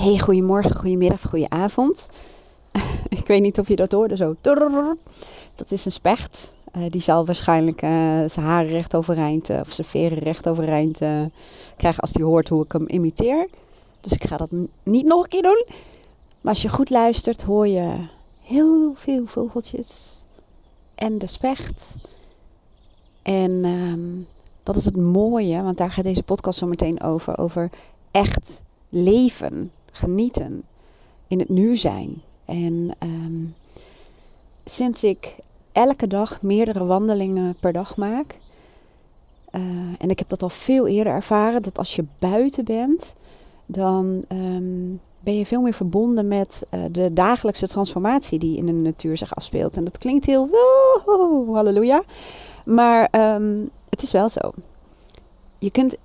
Hey, goedemorgen, goedemiddag, goedenavond. ik weet niet of je dat hoorde, zo. Dat is een specht. Uh, die zal waarschijnlijk uh, zijn haren recht overeind, uh, of zijn veren recht overeind krijgen als hij hoort hoe ik hem imiteer. Dus ik ga dat niet nog een keer doen. Maar als je goed luistert, hoor je heel veel vogeltjes. En de specht. En um, dat is het mooie, want daar gaat deze podcast zo meteen over. Over echt leven, genieten, in het nu zijn. En um, sinds ik elke dag meerdere wandelingen per dag maak. Uh, en ik heb dat al veel eerder ervaren, dat als je buiten bent, dan um, ben je veel meer verbonden met uh, de dagelijkse transformatie die in de natuur zich afspeelt. En dat klinkt heel, woehoe, halleluja. Maar um, het is wel zo. Je kunt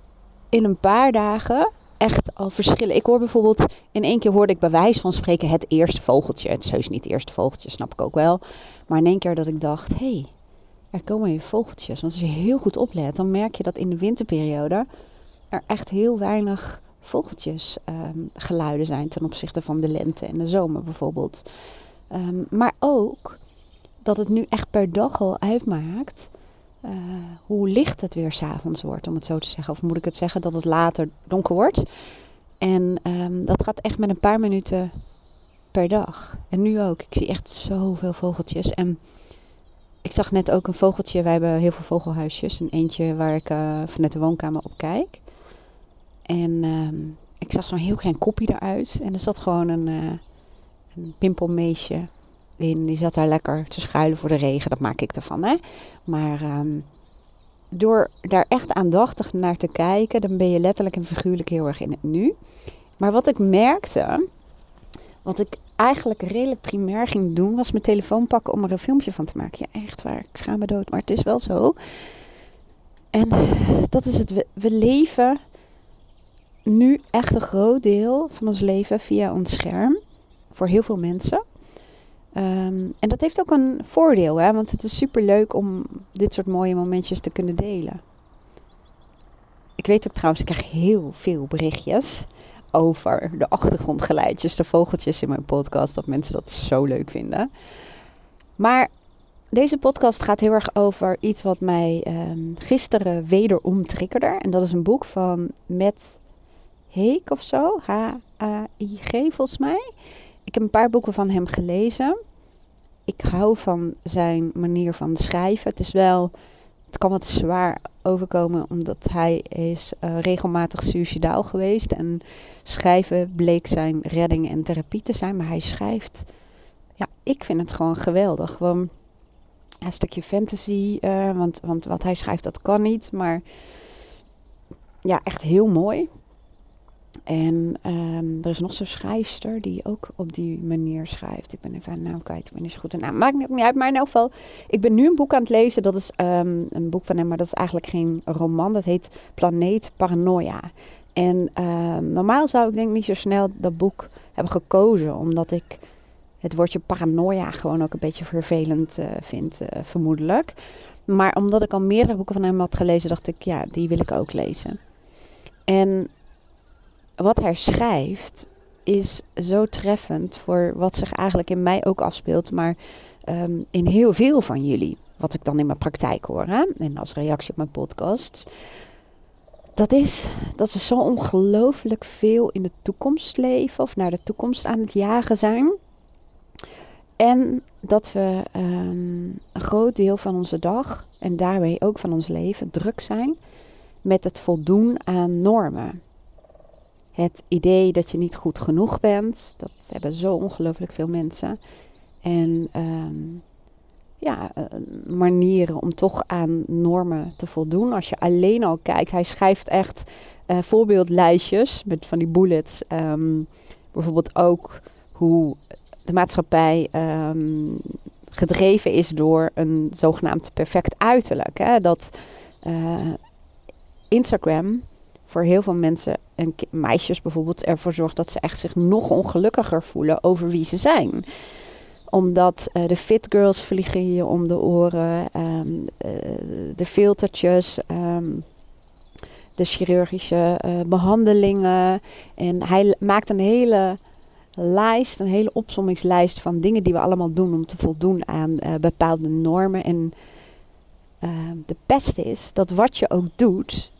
in een paar dagen echt al verschillen. Ik hoor bijvoorbeeld, in één keer hoorde ik bij van spreken het eerste vogeltje. Het is niet het eerste vogeltje, snap ik ook wel. Maar in één keer dat ik dacht, hé, hey, er komen weer vogeltjes. Want als je heel goed oplet, dan merk je dat in de winterperiode er echt heel weinig vogeltjes um, geluiden zijn ten opzichte van de lente en de zomer bijvoorbeeld. Um, maar ook dat het nu echt per dag al uitmaakt uh, hoe licht het weer s'avonds wordt, om het zo te zeggen. Of moet ik het zeggen dat het later donker wordt. En um, dat gaat echt met een paar minuten per dag. En nu ook. Ik zie echt zoveel vogeltjes. En ik zag net ook een vogeltje. Wij hebben heel veel vogelhuisjes. En eentje waar ik uh, vanuit de woonkamer op kijk. En um, ik zag zo'n heel klein kopje eruit. En er zat gewoon een, uh, een pimpelmeesje Die zat daar lekker te schuilen voor de regen. Dat maak ik ervan, hè. Maar um, door daar echt aandachtig naar te kijken, dan ben je letterlijk en figuurlijk heel erg in het nu. Maar wat ik merkte, wat ik eigenlijk redelijk primair ging doen, was mijn telefoon pakken om er een filmpje van te maken. Ja, echt waar. Ik schaam me dood, maar het is wel zo. En dat is het. We leven nu echt een groot deel van ons leven via ons scherm. Voor heel veel mensen. Um, en dat heeft ook een voordeel, hè? want het is super leuk om dit soort mooie momentjes te kunnen delen. Ik weet ook trouwens, ik krijg heel veel berichtjes over de achtergrondgeluidjes, de vogeltjes in mijn podcast, dat mensen dat zo leuk vinden. Maar deze podcast gaat heel erg over iets wat mij um, gisteren wederom triggerde. En dat is een boek van Matt Heek of zo, H-A-I-G volgens mij. Ik heb een paar boeken van hem gelezen. Ik hou van zijn manier van schrijven. Het is wel, het kan wat zwaar overkomen omdat hij is uh, regelmatig suicidaal geweest. En schrijven bleek zijn redding en therapie te zijn. Maar hij schrijft, ja, ik vind het gewoon geweldig. Gewoon een stukje fantasy, uh, want, want wat hij schrijft dat kan niet. Maar ja, echt heel mooi. En um, er is nog zo'n schrijfster die ook op die manier schrijft. Ik ben even haar naam kwijt, ben niet zo goed in naam. Maakt niet uit, maar in elk geval, ik ben nu een boek aan het lezen. Dat is um, een boek van hem, maar dat is eigenlijk geen roman. Dat heet Planeet Paranoia. En um, normaal zou ik denk niet zo snel dat boek hebben gekozen, omdat ik het woordje paranoia gewoon ook een beetje vervelend uh, vind, uh, vermoedelijk. Maar omdat ik al meerdere boeken van hem had gelezen, dacht ik, ja, die wil ik ook lezen. En wat hij schrijft is zo treffend voor wat zich eigenlijk in mij ook afspeelt, maar um, in heel veel van jullie. Wat ik dan in mijn praktijk hoor hè? en als reactie op mijn podcast. Dat is dat we zo ongelooflijk veel in de toekomst leven of naar de toekomst aan het jagen zijn. En dat we um, een groot deel van onze dag en daarmee ook van ons leven druk zijn met het voldoen aan normen het idee dat je niet goed genoeg bent. Dat hebben zo ongelooflijk veel mensen. En um, ja, manieren om toch aan normen te voldoen. Als je alleen al kijkt, hij schrijft echt uh, voorbeeldlijstjes met van die bullets. Um, bijvoorbeeld ook hoe de maatschappij um, gedreven is door een zogenaamd perfect uiterlijk. Hè? Dat uh, Instagram voor heel veel mensen en meisjes bijvoorbeeld ervoor zorgt dat ze echt zich nog ongelukkiger voelen over wie ze zijn omdat uh, de fit girls vliegen je om de oren, um, uh, de filtertjes, um, de chirurgische uh, behandelingen. En hij maakt een hele lijst, een hele opsommingslijst van dingen die we allemaal doen om te voldoen aan bepaalde normen. En uh, de beste is dat wat je ook doet,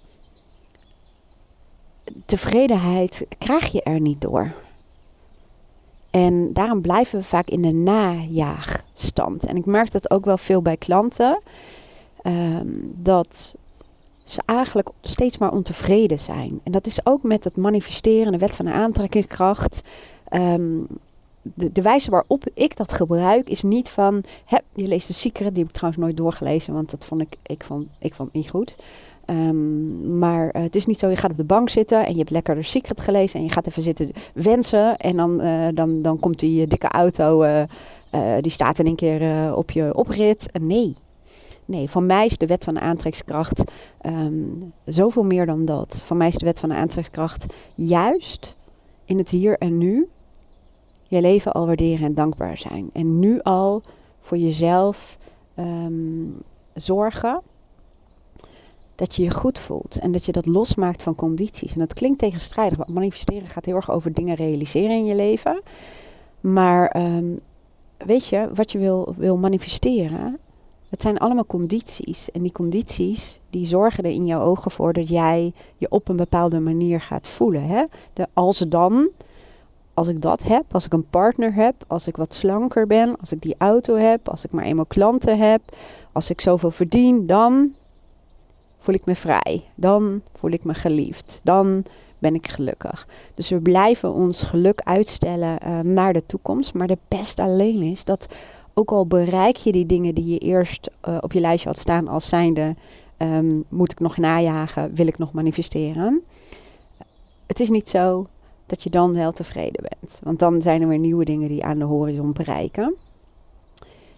tevredenheid krijg je er niet door. En daarom blijven we vaak in de najaagstand. En ik merk dat ook wel veel bij klanten. Um, dat ze eigenlijk steeds maar ontevreden zijn. En dat is ook met het manifesteren, de wet van de aantrekkingskracht. Um, de, wijze waarop ik dat gebruik is niet van. Hè, je leest de Secret, die heb ik trouwens nooit doorgelezen, want dat vond ik, ik, vond, ik vond niet goed. Um, maar uh, het is niet zo, je gaat op de bank zitten en je hebt lekker de Secret gelezen en je gaat even zitten wensen. En dan, uh, dan, dan komt die dikke auto, die staat in een keer op je oprit. nee, Nee, van mij is de wet van de aantrekkingskracht um, zoveel meer dan dat. Van mij is de wet van de aantrekkingskracht juist in het hier en nu je leven al waarderen en dankbaar zijn. En nu al voor jezelf um, zorgen dat je je goed voelt en dat je dat losmaakt van condities. En dat klinkt tegenstrijdig, want manifesteren gaat heel erg over dingen realiseren in je leven. Maar um, weet je, wat je wil, wil manifesteren, het zijn allemaal condities. En die condities die zorgen er in jouw ogen voor dat jij je op een bepaalde manier gaat voelen. Hè? De als dan, als ik dat heb, als ik een partner heb, als ik wat slanker ben, als ik die auto heb, als ik maar eenmaal klanten heb, als ik zoveel verdien, dan voel ik me vrij. Dan voel ik me geliefd. Dan ben ik gelukkig. Dus we blijven ons geluk uitstellen uh, naar de toekomst. Maar de pest alleen is dat ook al bereik je die dingen die je eerst uh, op je lijstje had staan als zijnde, um, moet ik nog najagen, wil ik nog manifesteren. Het is niet zo dat je dan wel tevreden bent. Want dan zijn er weer nieuwe dingen die aan de horizon bereiken.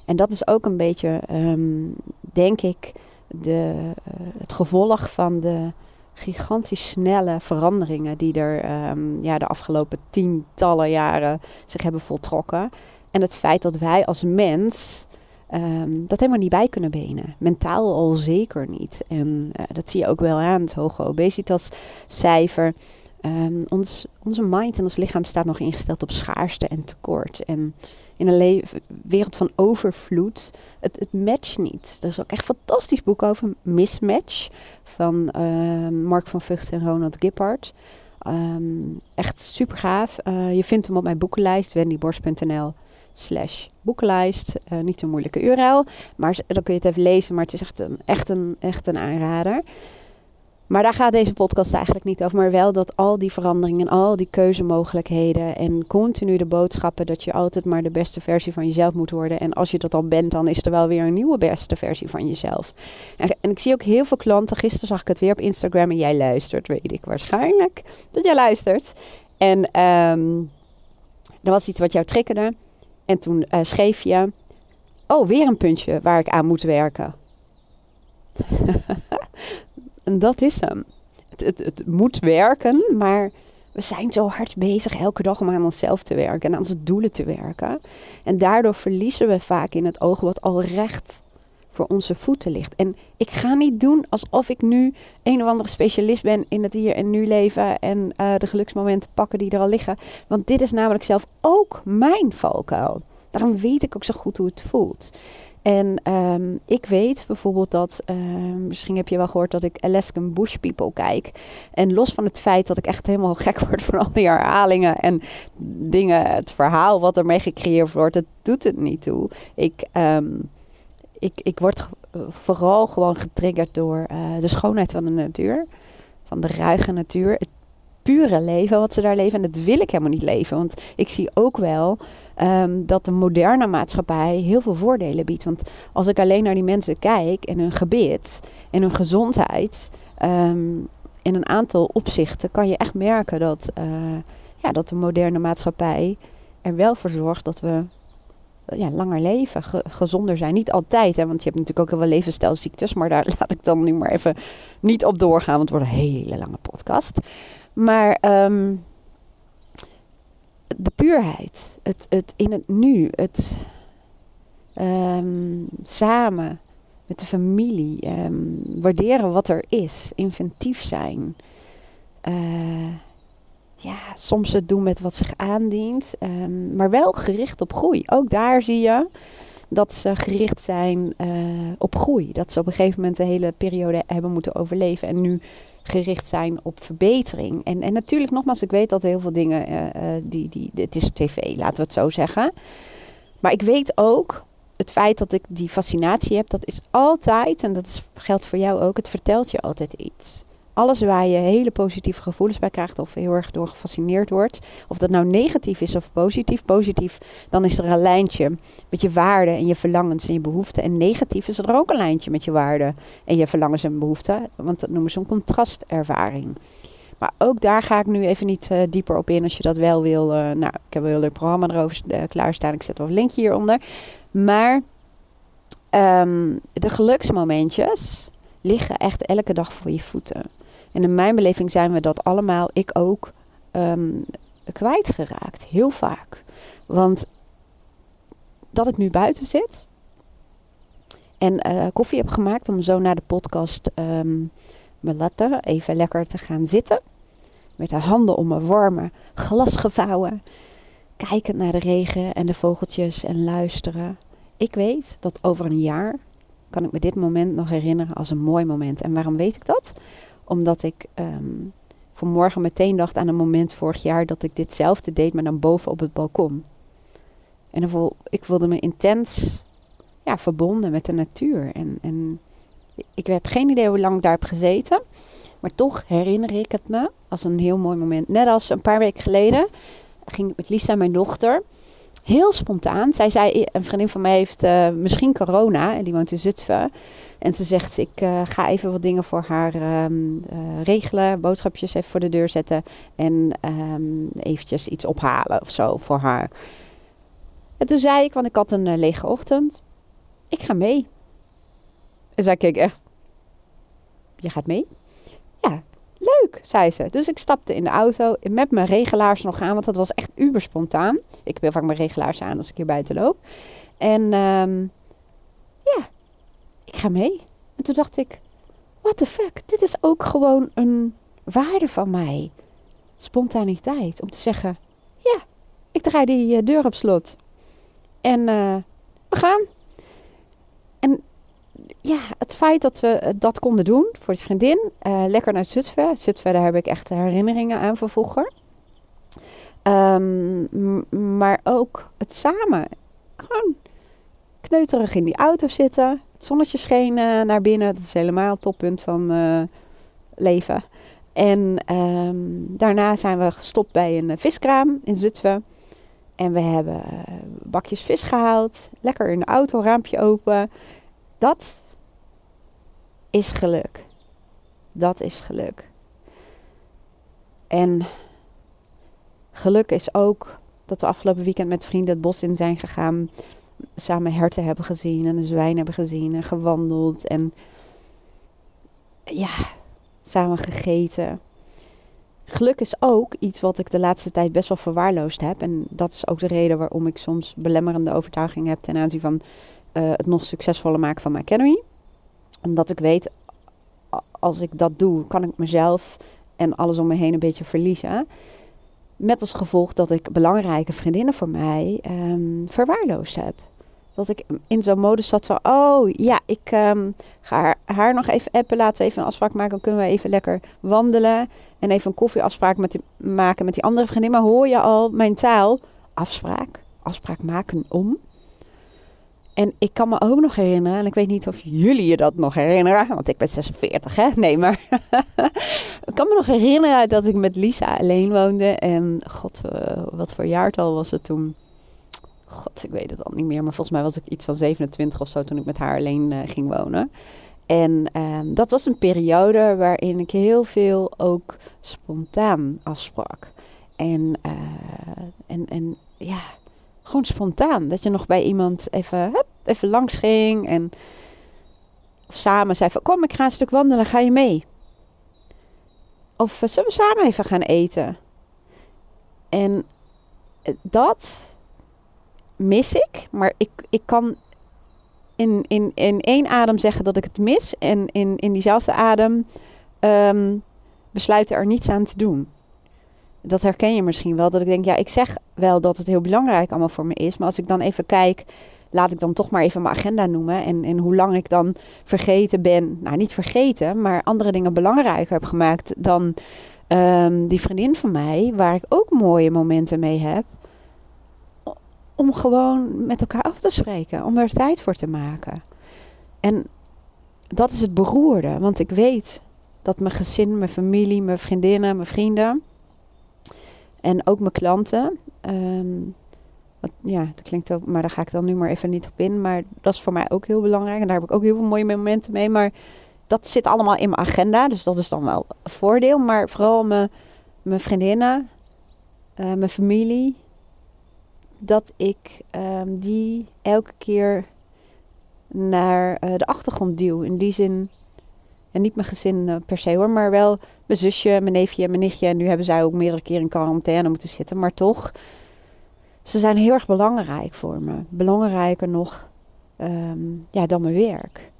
En dat is ook een beetje, um, denk ik, de, uh, het gevolg van de gigantisch snelle veranderingen die er um, ja, de afgelopen tientallen jaren zich hebben voltrokken. En het feit dat wij als mens um, dat helemaal niet bij kunnen benen. Mentaal al zeker niet. En uh, dat zie je ook wel aan het hoge obesitascijfer. Um, ons, onze mind en ons lichaam staat nog ingesteld op schaarste en tekort. En in een wereld van overvloed, het, het matcht niet. Er is ook echt een fantastisch boek over, Mismatch, van uh, Mark van Vught en Ronald Gippard. Um, echt super gaaf. Uh, je vindt hem op mijn boekenlijst, wendyborst.nl slash boekenlijst. Uh, niet zo'n moeilijke URL, maar dan kun je het even lezen. Maar het is echt een, echt een, echt een aanrader. Maar daar gaat deze podcast eigenlijk niet over. Maar wel dat al die veranderingen, al die keuzemogelijkheden en continu de boodschappen dat je altijd maar de beste versie van jezelf moet worden. En als je dat al bent, dan is er wel weer een nieuwe beste versie van jezelf. En, en ik zie ook heel veel klanten. Gisteren zag ik het weer op Instagram en jij luistert, weet ik waarschijnlijk dat jij luistert. En um, er was iets wat jou triggerde. En toen uh, schreef je: Oh, weer een puntje waar ik aan moet werken. en dat is hem. Het, het, het, moet werken, maar we zijn zo hard bezig elke dag om aan onszelf te werken en aan onze doelen te werken. En daardoor verliezen we vaak in het oog wat al recht voor onze voeten ligt. En ik ga niet doen alsof ik nu een of andere specialist ben in het hier en nu leven en uh, de geluksmomenten pakken die er al liggen. Want dit is namelijk zelf ook mijn valkuil. Daarom weet ik ook zo goed hoe het voelt. En um, ik weet bijvoorbeeld dat, uh, misschien heb je wel gehoord dat ik Alaskan Bush People kijk. En los van het feit dat ik echt helemaal gek word van al die herhalingen en dingen, het verhaal wat ermee gecreëerd wordt, het doet het niet toe. Ik, um, ik, ik word vooral gewoon getriggerd door uh, de schoonheid van de natuur. Van de ruige natuur. Het pure leven wat ze daar leven. En dat wil ik helemaal niet leven. Want ik zie ook wel um, dat de moderne maatschappij heel veel voordelen biedt. Want als ik alleen naar die mensen kijk en hun gebit en hun gezondheid. Um, in een aantal opzichten kan je echt merken dat, uh, ja, dat de moderne maatschappij er wel voor zorgt dat we ja, langer leven, ge gezonder zijn. Niet altijd, hè, want je hebt natuurlijk ook heel veel levensstijlziektes. Maar daar laat ik dan nu maar even niet op doorgaan, want het wordt een hele lange podcast. Maar um, de puurheid, het, het in het nu, het um, samen met de familie. Ehm, waarderen wat er is. Inventief zijn. Uh, ja, soms het doen met wat zich aandient. Maar wel gericht op groei. Ook daar zie je dat ze gericht zijn uh, op groei. Dat ze op een gegeven moment de hele periode hebben moeten overleven. En nu gericht zijn op verbetering. En, en natuurlijk, nogmaals, ik weet dat heel veel dingen. Uh, die, die, het is tv, laten we het zo zeggen. Maar ik weet ook het feit dat ik die fascinatie heb, dat is altijd, en dat is, geldt voor jou ook, het vertelt je altijd iets. Alles waar je hele positieve gevoelens bij krijgt of heel erg door gefascineerd wordt, of dat nou negatief is of positief, positief, dan is er een lijntje met je waarden en je verlangens en je behoeften. En negatief is er ook een lijntje met je waarden en je verlangens en behoeften, want dat noemen ze een contrastervaring. Maar ook daar ga ik nu even niet uh, dieper op in als je dat wel wil. Uh, nou, ik heb een heel leuk programma erover uh, klaarstaan. Ik zet wel een linkje hieronder. Maar um, de geluksmomentjes liggen echt elke dag voor je voeten. En in mijn beleving zijn we dat allemaal, ik ook, um, kwijtgeraakt. Heel vaak. Want dat ik nu buiten zit en koffie heb gemaakt om zo naar de podcast um, laten even lekker te gaan zitten. Met de handen om mijn warme glas gevouwen. Kijkend naar de regen en de vogeltjes en luisteren. Ik weet dat over een jaar kan ik me dit moment nog herinneren als een mooi moment. En waarom weet ik dat? Omdat ik um, vanmorgen meteen dacht aan een moment vorig jaar dat ik ditzelfde deed, maar dan boven op het balkon. En ik voelde me intens ja, verbonden met de natuur. En, en ik heb geen idee hoe lang ik daar heb gezeten. Maar toch herinner ik het me als een heel mooi moment. Net als een paar weken geleden ging ik met Lisa, mijn dochter, heel spontaan. Zij zei, een vriendin van mij heeft uh, misschien corona en die woont in Zutphen. En ze zegt, ik uh, ga even wat dingen voor haar um, uh, regelen. Boodschapjes even voor de deur zetten. En um, eventjes iets ophalen of zo voor haar. En toen zei ik, want ik had een lege ochtend. Ik ga mee. En zij keek echt. Je gaat mee? Leuk, zei ze. Dus ik stapte in de auto met mijn regelaars nog aan, want dat was echt uber spontaan. Ik heel vaak mijn regelaars aan als ik hier buiten loop. En um, ja, ik ga mee. En toen dacht ik, what the fuck, dit is ook gewoon een waarde van mij. Spontaniteit, om te zeggen, ja, ik draai die uh, deur op slot. En uh, we gaan. Ja, het feit dat we dat konden doen voor de vriendin. Uh, lekker naar Zutphen. Zutphen, daar heb ik echt herinneringen aan van vroeger. Um, maar ook het samen. Gewoon kneuterig in die auto zitten. Het zonnetje scheen naar binnen. Dat is helemaal het toppunt van uh, leven. En um, daarna zijn we gestopt bij een viskraam in Zutphen. En we hebben bakjes vis gehaald. Lekker in de auto, raampje open. Dat is geluk. Dat is geluk. En geluk is ook dat we afgelopen weekend met vrienden het bos in zijn gegaan. Samen herten hebben gezien en een zwijn hebben gezien en gewandeld. En ja, samen gegeten. Geluk is ook iets wat ik de laatste tijd best wel verwaarloosd heb. En dat is ook de reden waarom ik soms belemmerende overtuiging heb ten aanzien van uh, het nog succesvoller maken van mijn Academy. Omdat ik weet, als ik dat doe, kan ik mezelf en alles om me heen een beetje verliezen. Met als gevolg dat ik belangrijke vriendinnen voor mij um, verwaarloosd heb. Dat ik in zo'n modus zat van, oh ja, ik um, ga haar, haar, nog even appen, laten we even een afspraak maken. Dan kunnen we even lekker wandelen en even een koffieafspraak met maken met die andere vriendin. Maar hoor je al mijn taal? Afspraak, afspraak maken om. En ik kan me ook nog herinneren, en ik weet niet of jullie je dat nog herinneren, want ik ben 46, hè? Nee, maar ik kan me nog herinneren dat ik met Lisa alleen woonde. En god, uh, wat voor jaartal was het toen? God, ik weet het al niet meer, maar volgens mij was ik iets van 27 of zo toen ik met haar alleen uh, ging wonen. En um, dat was een periode waarin ik heel veel ook spontaan afsprak. En, uh, en, en ja, gewoon spontaan. Dat je nog bij iemand even, hup, even langs ging. En of samen zei van, kom ik ga een stuk wandelen, ga je mee? Of uh, zullen we samen even gaan eten? En eh, dat mis ik. Maar ik, ik kan in, in, in één adem zeggen dat ik het mis. En in, in diezelfde adem ehm, besluiten er niets aan te doen. Dat herken je misschien wel. Dat ik denk, ja, ik zeg wel dat het heel belangrijk allemaal voor me is. Maar als ik dan even kijk, laat ik dan toch maar even mijn agenda noemen. En, en hoe lang ik dan vergeten ben. Nou, niet vergeten, maar andere dingen belangrijker heb gemaakt dan ehm, die vriendin van mij. Waar ik ook mooie momenten mee heb om gewoon met elkaar af te spreken, om er tijd voor te maken. En dat is het beroerde, want ik weet dat mijn gezin, mijn familie, mijn vriendinnen, mijn vrienden en ook mijn klanten. Ehm, wat, ja, dat klinkt ook, maar daar ga ik dan nu maar even niet op in. Maar dat is voor mij ook heel belangrijk en daar heb ik ook heel veel mooie momenten mee. Maar dat zit allemaal in mijn agenda, dus dat is dan wel een voordeel. Maar vooral mijn, mijn vriendinnen, uh, mijn familie, dat ik um, die elke keer naar uh, de achtergrond duw. In die zin, en niet mijn gezin uh, per se hoor, maar wel mijn zusje, mijn neefje en mijn nichtje. En nu hebben zij ook meerdere keren in quarantaine moeten zitten. Maar toch, ze zijn heel erg belangrijk voor me. Belangrijker nog um, ja, dan mijn werk.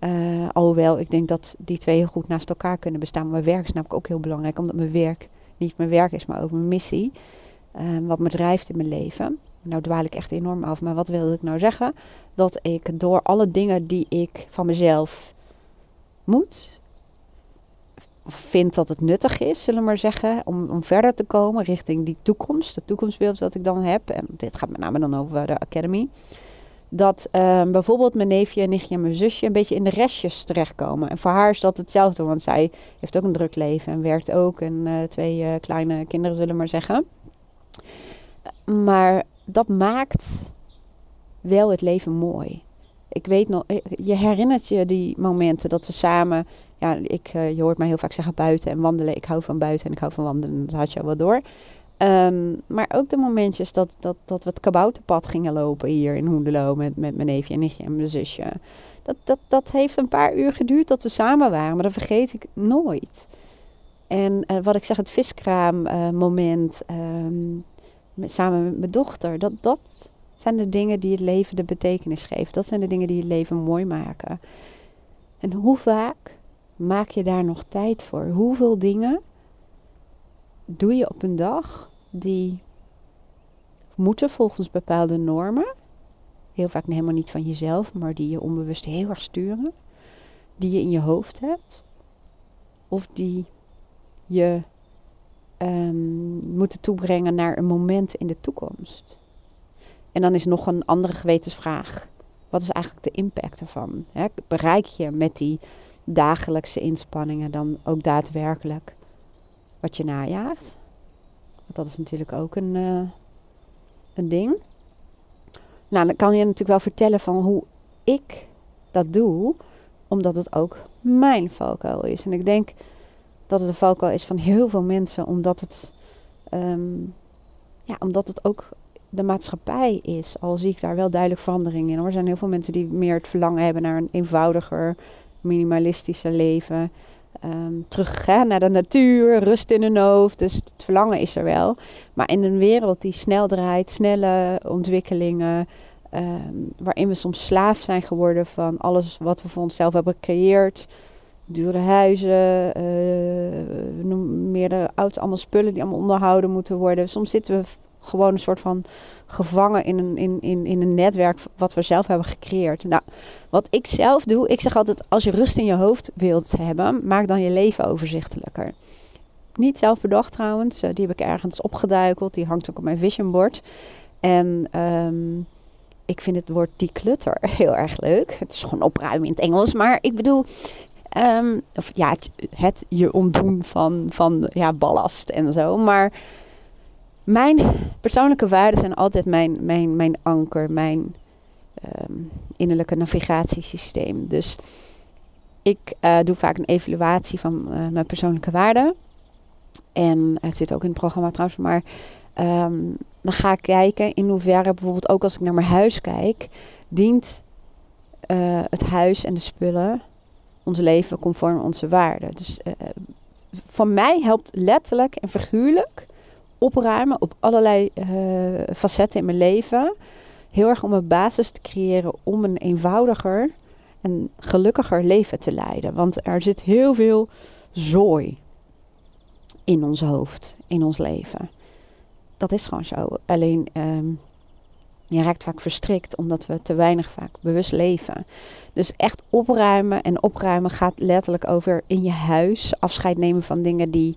Uh, alhoewel, ik denk dat die twee heel goed naast elkaar kunnen bestaan. Mijn werk is namelijk ook heel belangrijk, omdat mijn werk niet mijn werk is, maar ook mijn missie. Um, wat me drijft in mijn leven. Nou dwaal ik echt enorm af, maar wat wilde ik nou zeggen? Dat ik door alle dingen die ik van mezelf moet, vind dat het nuttig is, zullen we maar zeggen, om, om verder te komen richting die toekomst, het toekomstbeeld dat ik dan heb. En dit gaat met name dan over de Academy. Dat um, bijvoorbeeld mijn neefje, nichtje en mijn zusje een beetje in de restjes terechtkomen. En voor haar is dat hetzelfde, want zij heeft ook een druk leven en werkt ook. En uh, twee uh, kleine kinderen, zullen we maar zeggen. Maar dat maakt wel het leven mooi. Ik weet nog, je herinnert je die momenten dat we samen, ja, ik, je hoort mij heel vaak zeggen buiten en wandelen. Ik hou van buiten en ik hou van wandelen, dat had je al wel door. Um, maar ook de momentjes dat, dat, dat we het kabouterpad gingen lopen hier in Hoendelo met, met mijn neefje en nichtje en mijn zusje. Dat, dat, dat heeft een paar uur geduurd dat we samen waren, maar dat vergeet ik nooit. En uh, wat ik zeg, het viskraam uh, moment, um, met, samen met mijn dochter. Dat, dat zijn de dingen die het leven de betekenis geven. Dat zijn de dingen die het leven mooi maken. En hoe vaak maak je daar nog tijd voor? Hoeveel dingen doe je op een dag die moeten volgens bepaalde normen? Heel vaak helemaal niet van jezelf, maar die je onbewust heel erg sturen. Die je in je hoofd hebt. Of die je um, moeten toebrengen naar een moment in de toekomst. En dan is nog een andere gewetensvraag. Wat is eigenlijk de impact ervan? Hè? Bereik je met die dagelijkse inspanningen dan ook daadwerkelijk wat je najaagt? Want dat is natuurlijk ook een, uh, een ding. Nou, dan kan je natuurlijk wel vertellen van hoe ik dat doe, omdat het ook mijn valkuil is. En ik denk dat het een valkuil is van heel veel mensen, omdat het, um, ja, omdat het ook de maatschappij is. Al zie ik daar wel duidelijk verandering in. Er zijn heel veel mensen die meer het verlangen hebben naar een eenvoudiger, minimalistischer leven. Um, terug naar de natuur, rust in hun hoofd. Dus het verlangen is er wel. Maar in een wereld die snel draait, snelle ontwikkelingen. Um, waarin we soms slaaf zijn geworden van alles wat we voor onszelf hebben gecreëerd dure huizen, uh, noem meerdere auto's, allemaal spullen die allemaal onderhouden moeten worden. Soms zitten we gewoon een soort van gevangen in een, in, in, in een netwerk wat we zelf hebben gecreëerd. Nou, wat ik zelf doe, ik zeg altijd, als je rust in je hoofd wilt hebben, maak dan je leven overzichtelijker. Niet zelf bedacht trouwens, uh, die heb ik ergens opgeduikeld, die hangt ook op mijn vision board. En um, ik vind het woord declutter heel erg leuk. Het is gewoon opruimen in het Engels, maar ik bedoel, Um, of ja, het, het, je ontdoen van, van ja, ballast en zo. Maar mijn persoonlijke waarden zijn altijd mijn, mijn, mijn anker, mijn um, innerlijke navigatiesysteem. Dus ik uh, doe vaak een evaluatie van uh, mijn persoonlijke waarden. En het zit ook in het programma trouwens, maar um, dan ga ik kijken in hoeverre bijvoorbeeld ook als ik naar mijn huis kijk, dient het huis en de spullen ons leven conform onze waarden. Dus van mij helpt letterlijk en figuurlijk opruimen op allerlei uh, facetten in mijn leven. heel erg om een basis te creëren om een eenvoudiger en gelukkiger leven te leiden. Want er zit heel veel zooi in ons hoofd, in ons leven. Dat is gewoon zo. Alleen um, je raakt vaak verstrikt omdat we te weinig vaak bewust leven. Dus echt opruimen en opruimen gaat letterlijk over in je huis afscheid nemen van dingen die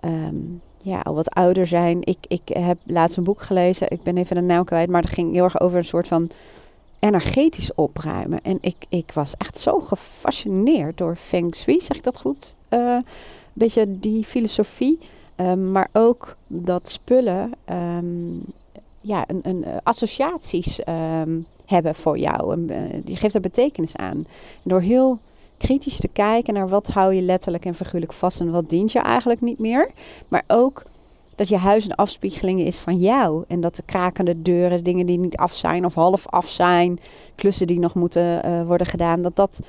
um, ja, al wat ouder zijn. Ik, ik heb laatst een boek gelezen, ik ben even de naam kwijt, maar dat ging heel erg over een soort van energetisch opruimen. En ik, ik was echt zo gefascineerd door Feng Shui, zeg ik dat goed? Uh, een beetje die filosofie. Um, maar ook dat spullen um, ja, een, een, associaties um, hebben voor jou. En, uh, die geeft er betekenis aan. En door heel kritisch te kijken naar wat hou je letterlijk en figuurlijk vast en wat dient je eigenlijk niet meer. Maar ook dat je huis een afspiegeling is van jou. En dat de krakende deuren, dingen die niet af zijn of half af zijn, klussen die nog moeten uh, worden gedaan, dat dat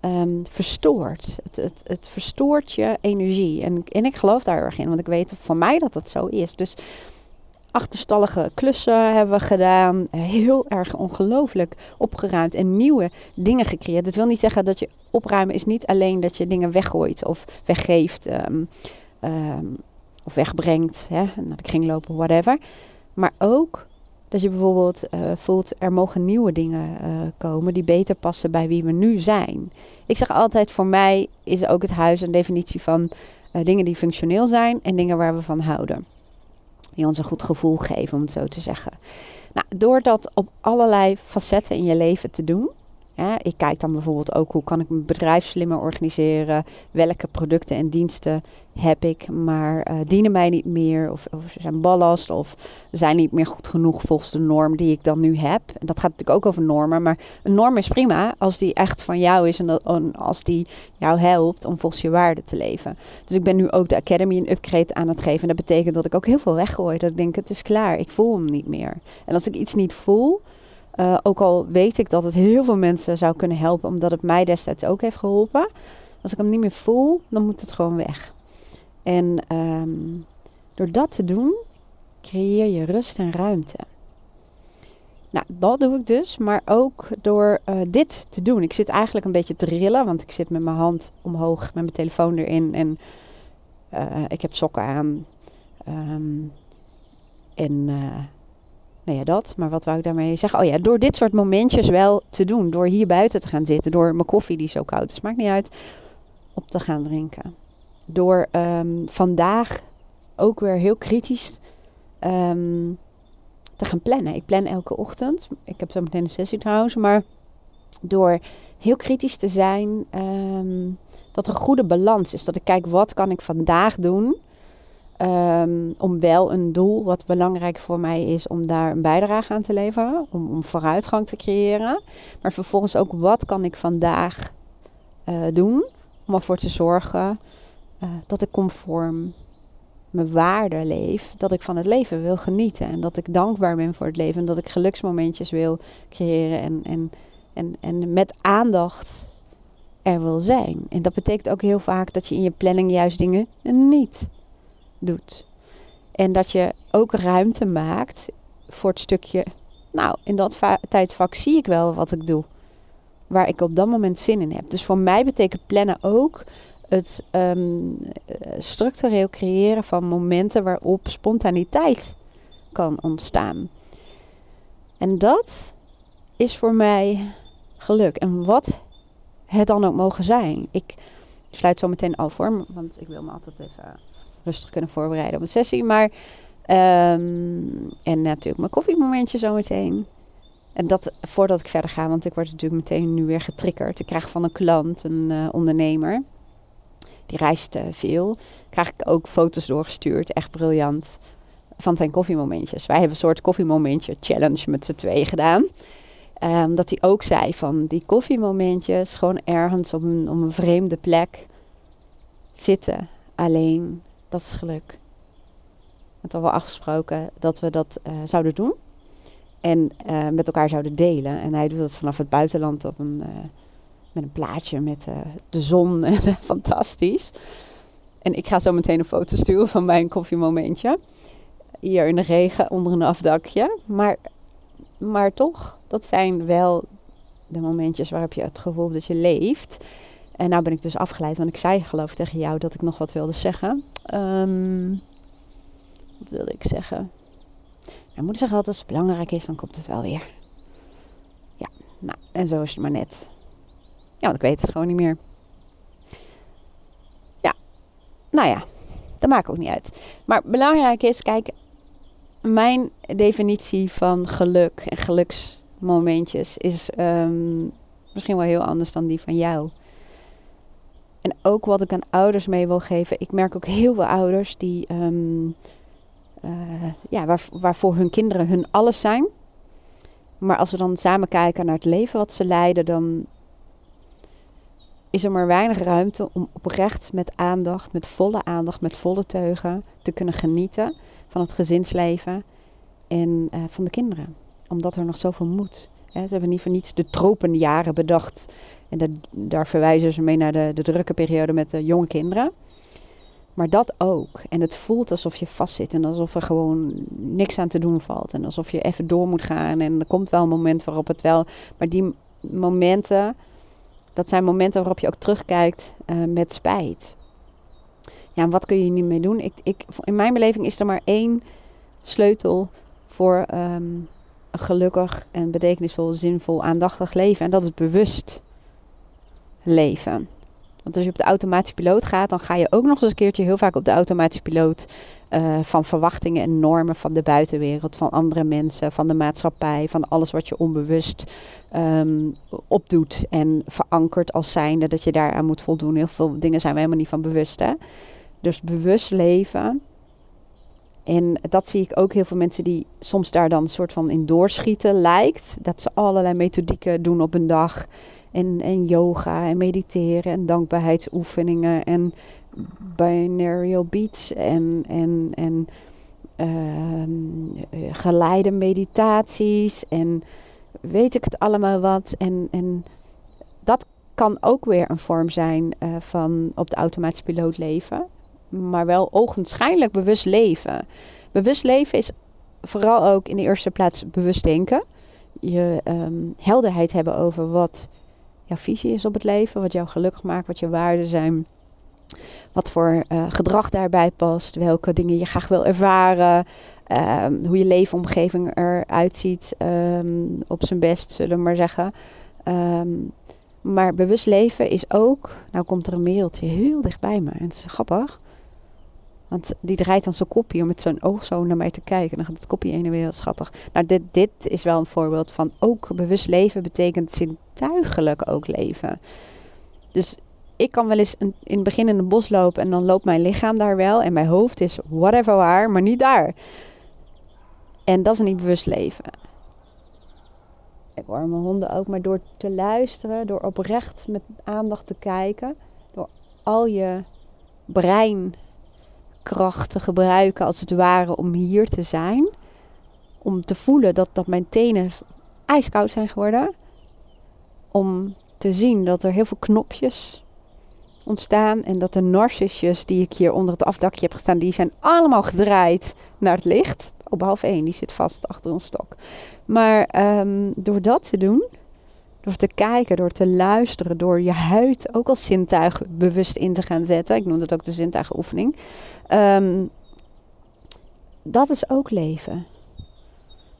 um, verstoort. Het, het, het verstoort je energie. En, en ik geloof daar erg in, want ik weet van mij dat dat zo is. Dus achterstallige klussen hebben we gedaan. Heel erg ongelooflijk opgeruimd en nieuwe dingen gecreëerd. Dat wil niet zeggen dat je opruimen is niet alleen dat je dingen weggooit of weggeeft um, um, of wegbrengt, hè, naar de kringlopen, whatever. Maar ook dat je bijvoorbeeld uh, voelt er mogen nieuwe dingen uh, komen die beter passen bij wie we nu zijn. Ik zeg altijd, voor mij is ook het huis een definitie van uh, dingen die functioneel zijn en dingen waar we van houden die ons een goed gevoel geven, om het zo te zeggen. Nou, door dat op allerlei facetten in je leven te doen, ik kijk dan bijvoorbeeld ook hoe kan ik mijn bedrijf slimmer organiseren. Welke producten en diensten heb ik, maar uh, dienen mij niet meer. Of, of zijn ballast of zijn niet meer goed genoeg volgens de norm die ik dan nu heb. En dat gaat natuurlijk ook over normen. Maar een norm is prima als die echt van jou is. En, als die jou helpt om volgens je waarde te leven. Dus ik ben nu ook de Academy een upgrade aan het geven. En dat betekent dat ik ook heel veel weggooi. Dat ik denk het is klaar. Ik voel hem niet meer. En als ik iets niet voel uh, ook al weet ik dat het heel veel mensen zou kunnen helpen, omdat het mij destijds ook heeft geholpen. Als ik hem niet meer voel, dan moet het gewoon weg. En um, door dat te doen, creëer je rust en ruimte. Nou, dat doe ik dus, maar ook door uh, dit te doen. Ik zit eigenlijk een beetje te rillen, want ik zit met mijn hand omhoog, met mijn telefoon erin en uh, ik heb sokken aan. Um, en nou ja, dat. Maar wat wou ik daarmee zeggen? Oh ja, door dit soort momentjes wel te doen. Door hier buiten te gaan zitten. Door mijn koffie die zo koud is. Maakt niet uit. Op te gaan drinken. Door um, vandaag ook weer heel kritisch um, te gaan plannen. Ik plan elke ochtend. Ik heb zo meteen een sessie trouwens. Maar door heel kritisch te zijn. Um, dat er een goede balans is. Dat ik kijk wat kan ik vandaag doen Um, om wel een doel wat belangrijk voor mij is om daar een bijdrage aan te leveren, om, om vooruitgang te creëren. Maar vervolgens ook wat kan ik vandaag uh, doen om ervoor te zorgen uh, dat ik conform mijn waarde leef, dat ik van het leven wil genieten en dat ik dankbaar ben voor het leven en dat ik geluksmomentjes wil creëren en, en, en, en met aandacht er wil zijn. En dat betekent ook heel vaak dat je in je planning juist dingen niet doet. En dat je ook ruimte maakt voor het stukje, nou, in dat tijdvak zie ik wel wat ik doe. Waar ik op dat moment zin in heb. Dus voor mij betekent plannen ook het um, structureel creëren van momenten waarop spontaniteit kan ontstaan. En dat is voor mij geluk. En wat het dan ook mogen zijn. Ik sluit zo meteen af hoor, want ik wil me altijd even rustig kunnen voorbereiden op een sessie. Maar, um, en natuurlijk mijn koffiemomentje zometeen. En dat voordat ik verder ga, want ik word natuurlijk meteen nu weer getriggerd. Ik krijg van een klant, een uh, ondernemer, die reist uh, veel. Krijg ik ook foto's doorgestuurd, echt briljant, van zijn koffiemomentjes. Wij hebben een soort koffiemomentje challenge met z'n tweeën gedaan. Um, dat hij ook zei van die koffiemomentjes, gewoon ergens op een, op een vreemde plek zitten, alleen dat is geluk. Het hadden we afgesproken dat we dat uh, zouden doen. En uh, met elkaar zouden delen. En hij doet dat vanaf het buitenland op een, uh, met een plaatje met de zon. Fantastisch. En ik ga zo meteen een foto sturen van mijn koffiemomentje. Hier in de regen onder een afdakje. Maar Maar toch, dat zijn wel de momentjes waarop je het gevoel dat je leeft. En nou ben ik dus afgeleid, want ik zei geloof ik tegen jou dat ik nog wat wilde zeggen. Ehm, wat wilde ik zeggen? Mijn moeder zegt altijd, als het belangrijk is, dan komt het wel weer. Ja, nou, en zo is het maar net. Ja, want ik weet het gewoon niet meer. Ja, nou ja, dat maakt ook niet uit. Maar belangrijk is, kijk, mijn definitie van geluk en geluksmomentjes is um, misschien wel heel anders dan die van jou. En ook wat ik aan ouders mee wil geven. Ik merk ook heel veel ouders die, um, uh, ja, waar, waarvoor hun kinderen hun alles zijn. Maar als we dan samen kijken naar het leven wat ze leiden, dan is er maar weinig ruimte om oprecht met aandacht, met volle aandacht, met volle teugen te kunnen genieten van het gezinsleven en uh, van de kinderen. Omdat er nog zoveel moet. Ze hebben niet voor niets de tropenjaren bedacht. En daar verwijzen ze mee naar de, de drukke periode met de jonge kinderen. Maar dat ook. En het voelt alsof je vastzit en alsof er gewoon niks aan te doen valt. En alsof je even door moet gaan. En er komt wel een moment waarop het wel. Maar die momenten, dat zijn momenten waarop je ook terugkijkt uh, met spijt. Ja, en wat kun je niet mee doen? Ik, ik, in mijn beleving is er maar één sleutel voor een gelukkig en betekenisvol, zinvol, aandachtig leven. En dat is bewust leven. Want als je op de automatische piloot gaat, dan ga je ook nog eens een keertje heel vaak op de automatische piloot uh, van verwachtingen en normen van de buitenwereld, van andere mensen, van de maatschappij, van alles wat je onbewust um, opdoet en verankert als zijnde dat je daaraan moet voldoen. Heel veel dingen zijn we helemaal niet van bewust. Hè? Dus bewust leven. En dat zie ik ook heel veel mensen die soms daar dan een soort van in doorschieten lijkt. Dat ze allerlei methodieken doen op een dag. En, en yoga en mediteren en dankbaarheidsoefeningen en binaural beats en, en, en uh, geleide meditaties en weet ik het allemaal wat. En, en dat kan ook weer een vorm zijn uh, van op de automatische piloot leven. Maar wel ogenschijnlijk bewust leven. Bewust leven is vooral ook in de eerste plaats bewust denken. Je um, helderheid hebben over wat jouw visie is op het leven, wat jou gelukkig maakt, wat je waarden zijn, wat voor uh, gedrag daarbij past, welke dingen je graag wil ervaren, um, hoe je leefomgeving eruit ziet um, op zijn best, zullen we maar zeggen. Maar bewust leven is ook, nou komt er een mailtje heel dichtbij me en het is grappig. Want die draait dan zijn kopje om met zijn oog zo naar mij te kijken. En dan gaat het kopje ene weer heel schattig. Nou, dit, dit is wel een voorbeeld van ook bewust leven betekent zintuigelijk ook leven. Dus ik kan wel eens een, in het begin in het bos lopen en dan loopt mijn lichaam daar wel. En mijn hoofd is whatever waar, maar niet daar. En dat is niet bewust leven. Ik hoor mijn honden ook, maar door te luisteren, door oprecht met aandacht te kijken, door al je brein te gebruiken, als het ware, om hier te zijn. Om te voelen dat, dat mijn tenen ijskoud zijn geworden. Om te zien dat er heel veel knopjes ontstaan. En dat de narcissus die ik hier onder het afdakje heb gestaan, die zijn allemaal gedraaid naar het licht. Op behalve één, die zit vast achter een stok. Maar um, door dat te doen, door te kijken, door te luisteren, door je huid ook als zintuig bewust in te gaan zetten. Ik noem dat ook de zintuigenoefening. Um, dat is ook leven.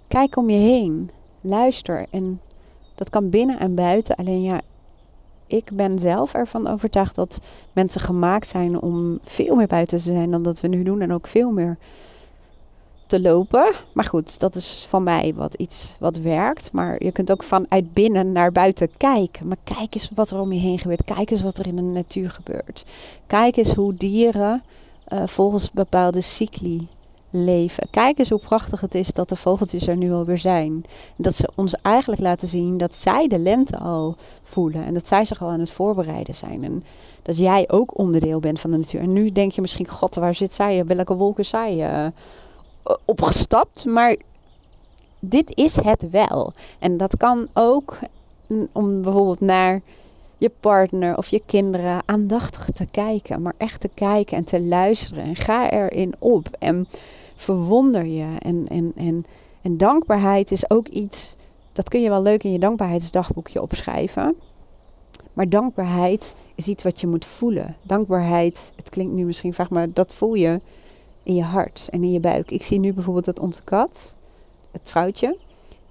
Kijk om je heen. Luister. En dat kan binnen en buiten. Alleen ja, ik ben zelf ervan overtuigd dat mensen gemaakt zijn om veel meer buiten te zijn dan dat we nu doen. En ook veel meer te lopen. Maar goed, dat is van mij wat iets wat werkt. Maar je kunt ook vanuit binnen naar buiten kijken. Maar kijk eens wat er om je heen gebeurt. Kijk eens wat er in de natuur gebeurt. Kijk eens hoe dieren uh, volgens bepaalde cycli leven. Kijk eens hoe prachtig het is dat de vogeltjes er nu alweer zijn. Dat ze ons eigenlijk laten zien dat zij de lente al voelen. En dat zij zich al aan het voorbereiden zijn. En dat jij ook onderdeel bent van de natuur. En nu denk je misschien, god, waar zit zij? Welke wolken zij uh, opgestapt? Maar dit is het wel. En dat kan ook om bijvoorbeeld naar je partner of je kinderen aandachtig te kijken. Maar echt te kijken en te luisteren. En ga erin op. En verwonder je. En, en, en, En dankbaarheid is ook iets, dat kun je wel leuk in je dankbaarheidsdagboekje opschrijven. Maar dankbaarheid is iets wat je moet voelen. Dankbaarheid, het klinkt nu misschien vaag, maar dat voel je in je hart en in je buik. Ik zie nu bijvoorbeeld dat onze kat, het vrouwtje,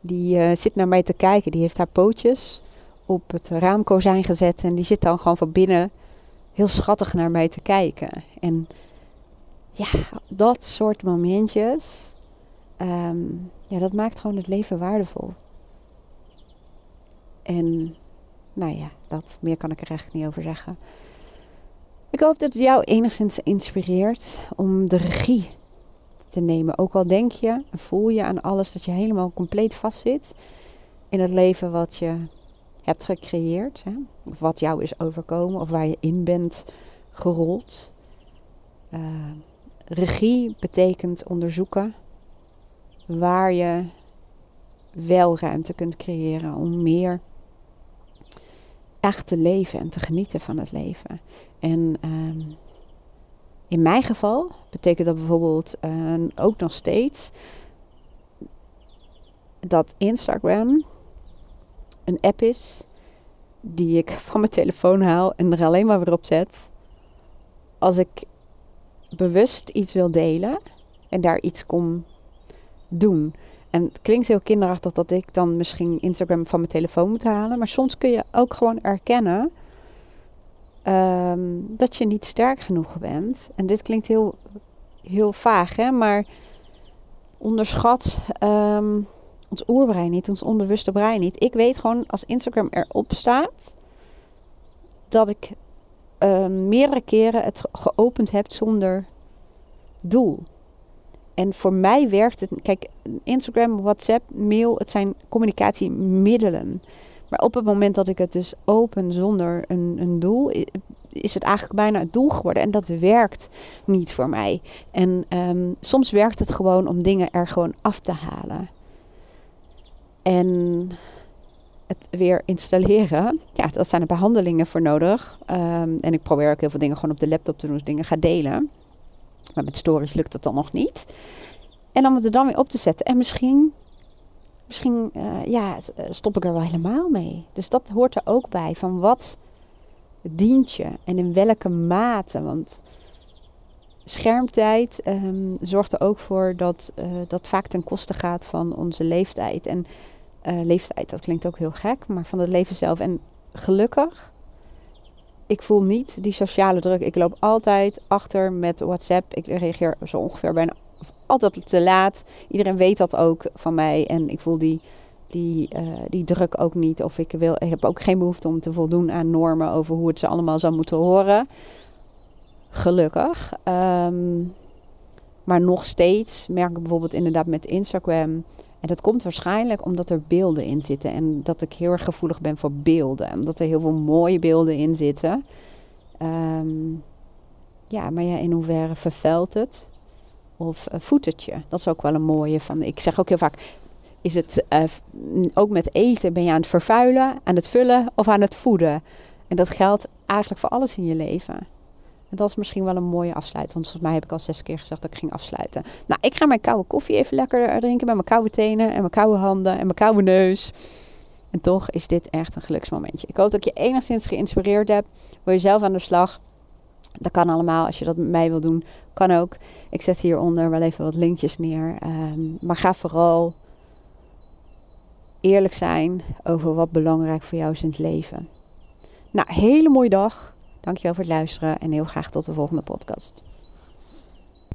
die uh, zit naar mij te kijken. Die heeft haar pootjes op het raamkozijn gezet en die zit dan gewoon van binnen heel schattig naar mij te kijken. En ja, dat soort momentjes, um, ja, dat maakt gewoon het leven waardevol. En nou ja, dat meer kan ik er eigenlijk niet over zeggen. Ik hoop dat het jou enigszins inspireert om de regie te nemen. Ook al denk je en voel je aan alles dat je helemaal compleet vastzit in het leven wat je hebt gecreëerd. Hè? Of wat jou is overkomen of waar je in bent gerold. Uh, regie betekent onderzoeken waar je wel ruimte kunt creëren om meer echt te leven en te genieten van het leven. En ehm, in mijn geval betekent dat bijvoorbeeld uh, ook nog steeds dat Instagram een app is die ik van mijn telefoon haal en er alleen maar weer op zet als ik bewust iets wil delen en daar iets kom doen. En het klinkt heel kinderachtig dat ik dan misschien Instagram van mijn telefoon moet halen. Maar soms kun je ook gewoon erkennen ehm, dat je niet sterk genoeg bent. En dit klinkt heel, heel vaag, hè? maar onderschat um, ons oerbrein niet, ons onbewuste brein niet. Ik weet gewoon als Instagram erop staat dat ik ehm, meerdere keren het geopend heb zonder doel. En voor mij werkt het. Kijk, Instagram, WhatsApp, mail, het zijn communicatiemiddelen. Maar op het moment dat ik het dus open zonder een, een doel, is het eigenlijk bijna het doel geworden. En dat werkt niet voor mij. En um, soms werkt het gewoon om dingen er gewoon af te halen. En het weer installeren, ja, dat zijn er behandelingen voor nodig. Um, en ik probeer ook heel veel dingen gewoon op de laptop te doen, dus dingen ga delen. Maar met stories lukt dat dan nog niet. En om het er dan weer op te zetten. En misschien, misschien uh, ja, eh, stop ik er wel helemaal mee. Dus dat hoort er ook bij. Van wat dient je en in welke mate. Want schermtijd um, zorgt er ook voor dat uh, dat vaak ten koste gaat van onze leeftijd. En leeftijd, dat klinkt ook heel gek, maar van het leven zelf. En gelukkig ik voel niet die sociale druk. Ik loop altijd achter met WhatsApp. Ik reageer zo ongeveer bijna altijd te laat. Iedereen weet dat ook van mij. En ik voel die, die, uh, die druk ook niet. Of ik, wil, ik heb ook geen behoefte om te voldoen aan normen over hoe het ze allemaal zou moeten horen. Gelukkig. Um, maar nog steeds merk ik bijvoorbeeld inderdaad met Instagram en dat komt waarschijnlijk omdat er beelden in zitten. En dat ik heel erg gevoelig ben voor beelden. Omdat er heel veel mooie beelden in zitten. Um, ja, maar ja, in hoeverre vervuilt het? Of uh, voedt het je? Dat is ook wel een mooie van. Ik zeg ook heel vaak. Is het uh, ook met eten ben je aan het vervuilen, aan het vullen of aan het voeden? En dat geldt eigenlijk voor alles in je leven. En dat is misschien wel een mooie afsluiting. Want volgens mij heb ik al zes keer gezegd dat ik ging afsluiten. Nou, ik ga mijn koude koffie even lekker drinken met mijn koude tenen en mijn koude handen en mijn koude neus. En toch is dit echt een geluksmomentje. Ik hoop dat je enigszins geïnspireerd heb. Wil je zelf aan de slag? Dat kan allemaal. Als je dat met mij wil doen, kan ook. Ik zet hieronder wel even wat linkjes neer. Um, maar ga vooral eerlijk zijn over wat belangrijk voor jou is in het leven. Nou, hele mooie dag. Dankjewel voor het luisteren en heel graag tot de volgende podcast.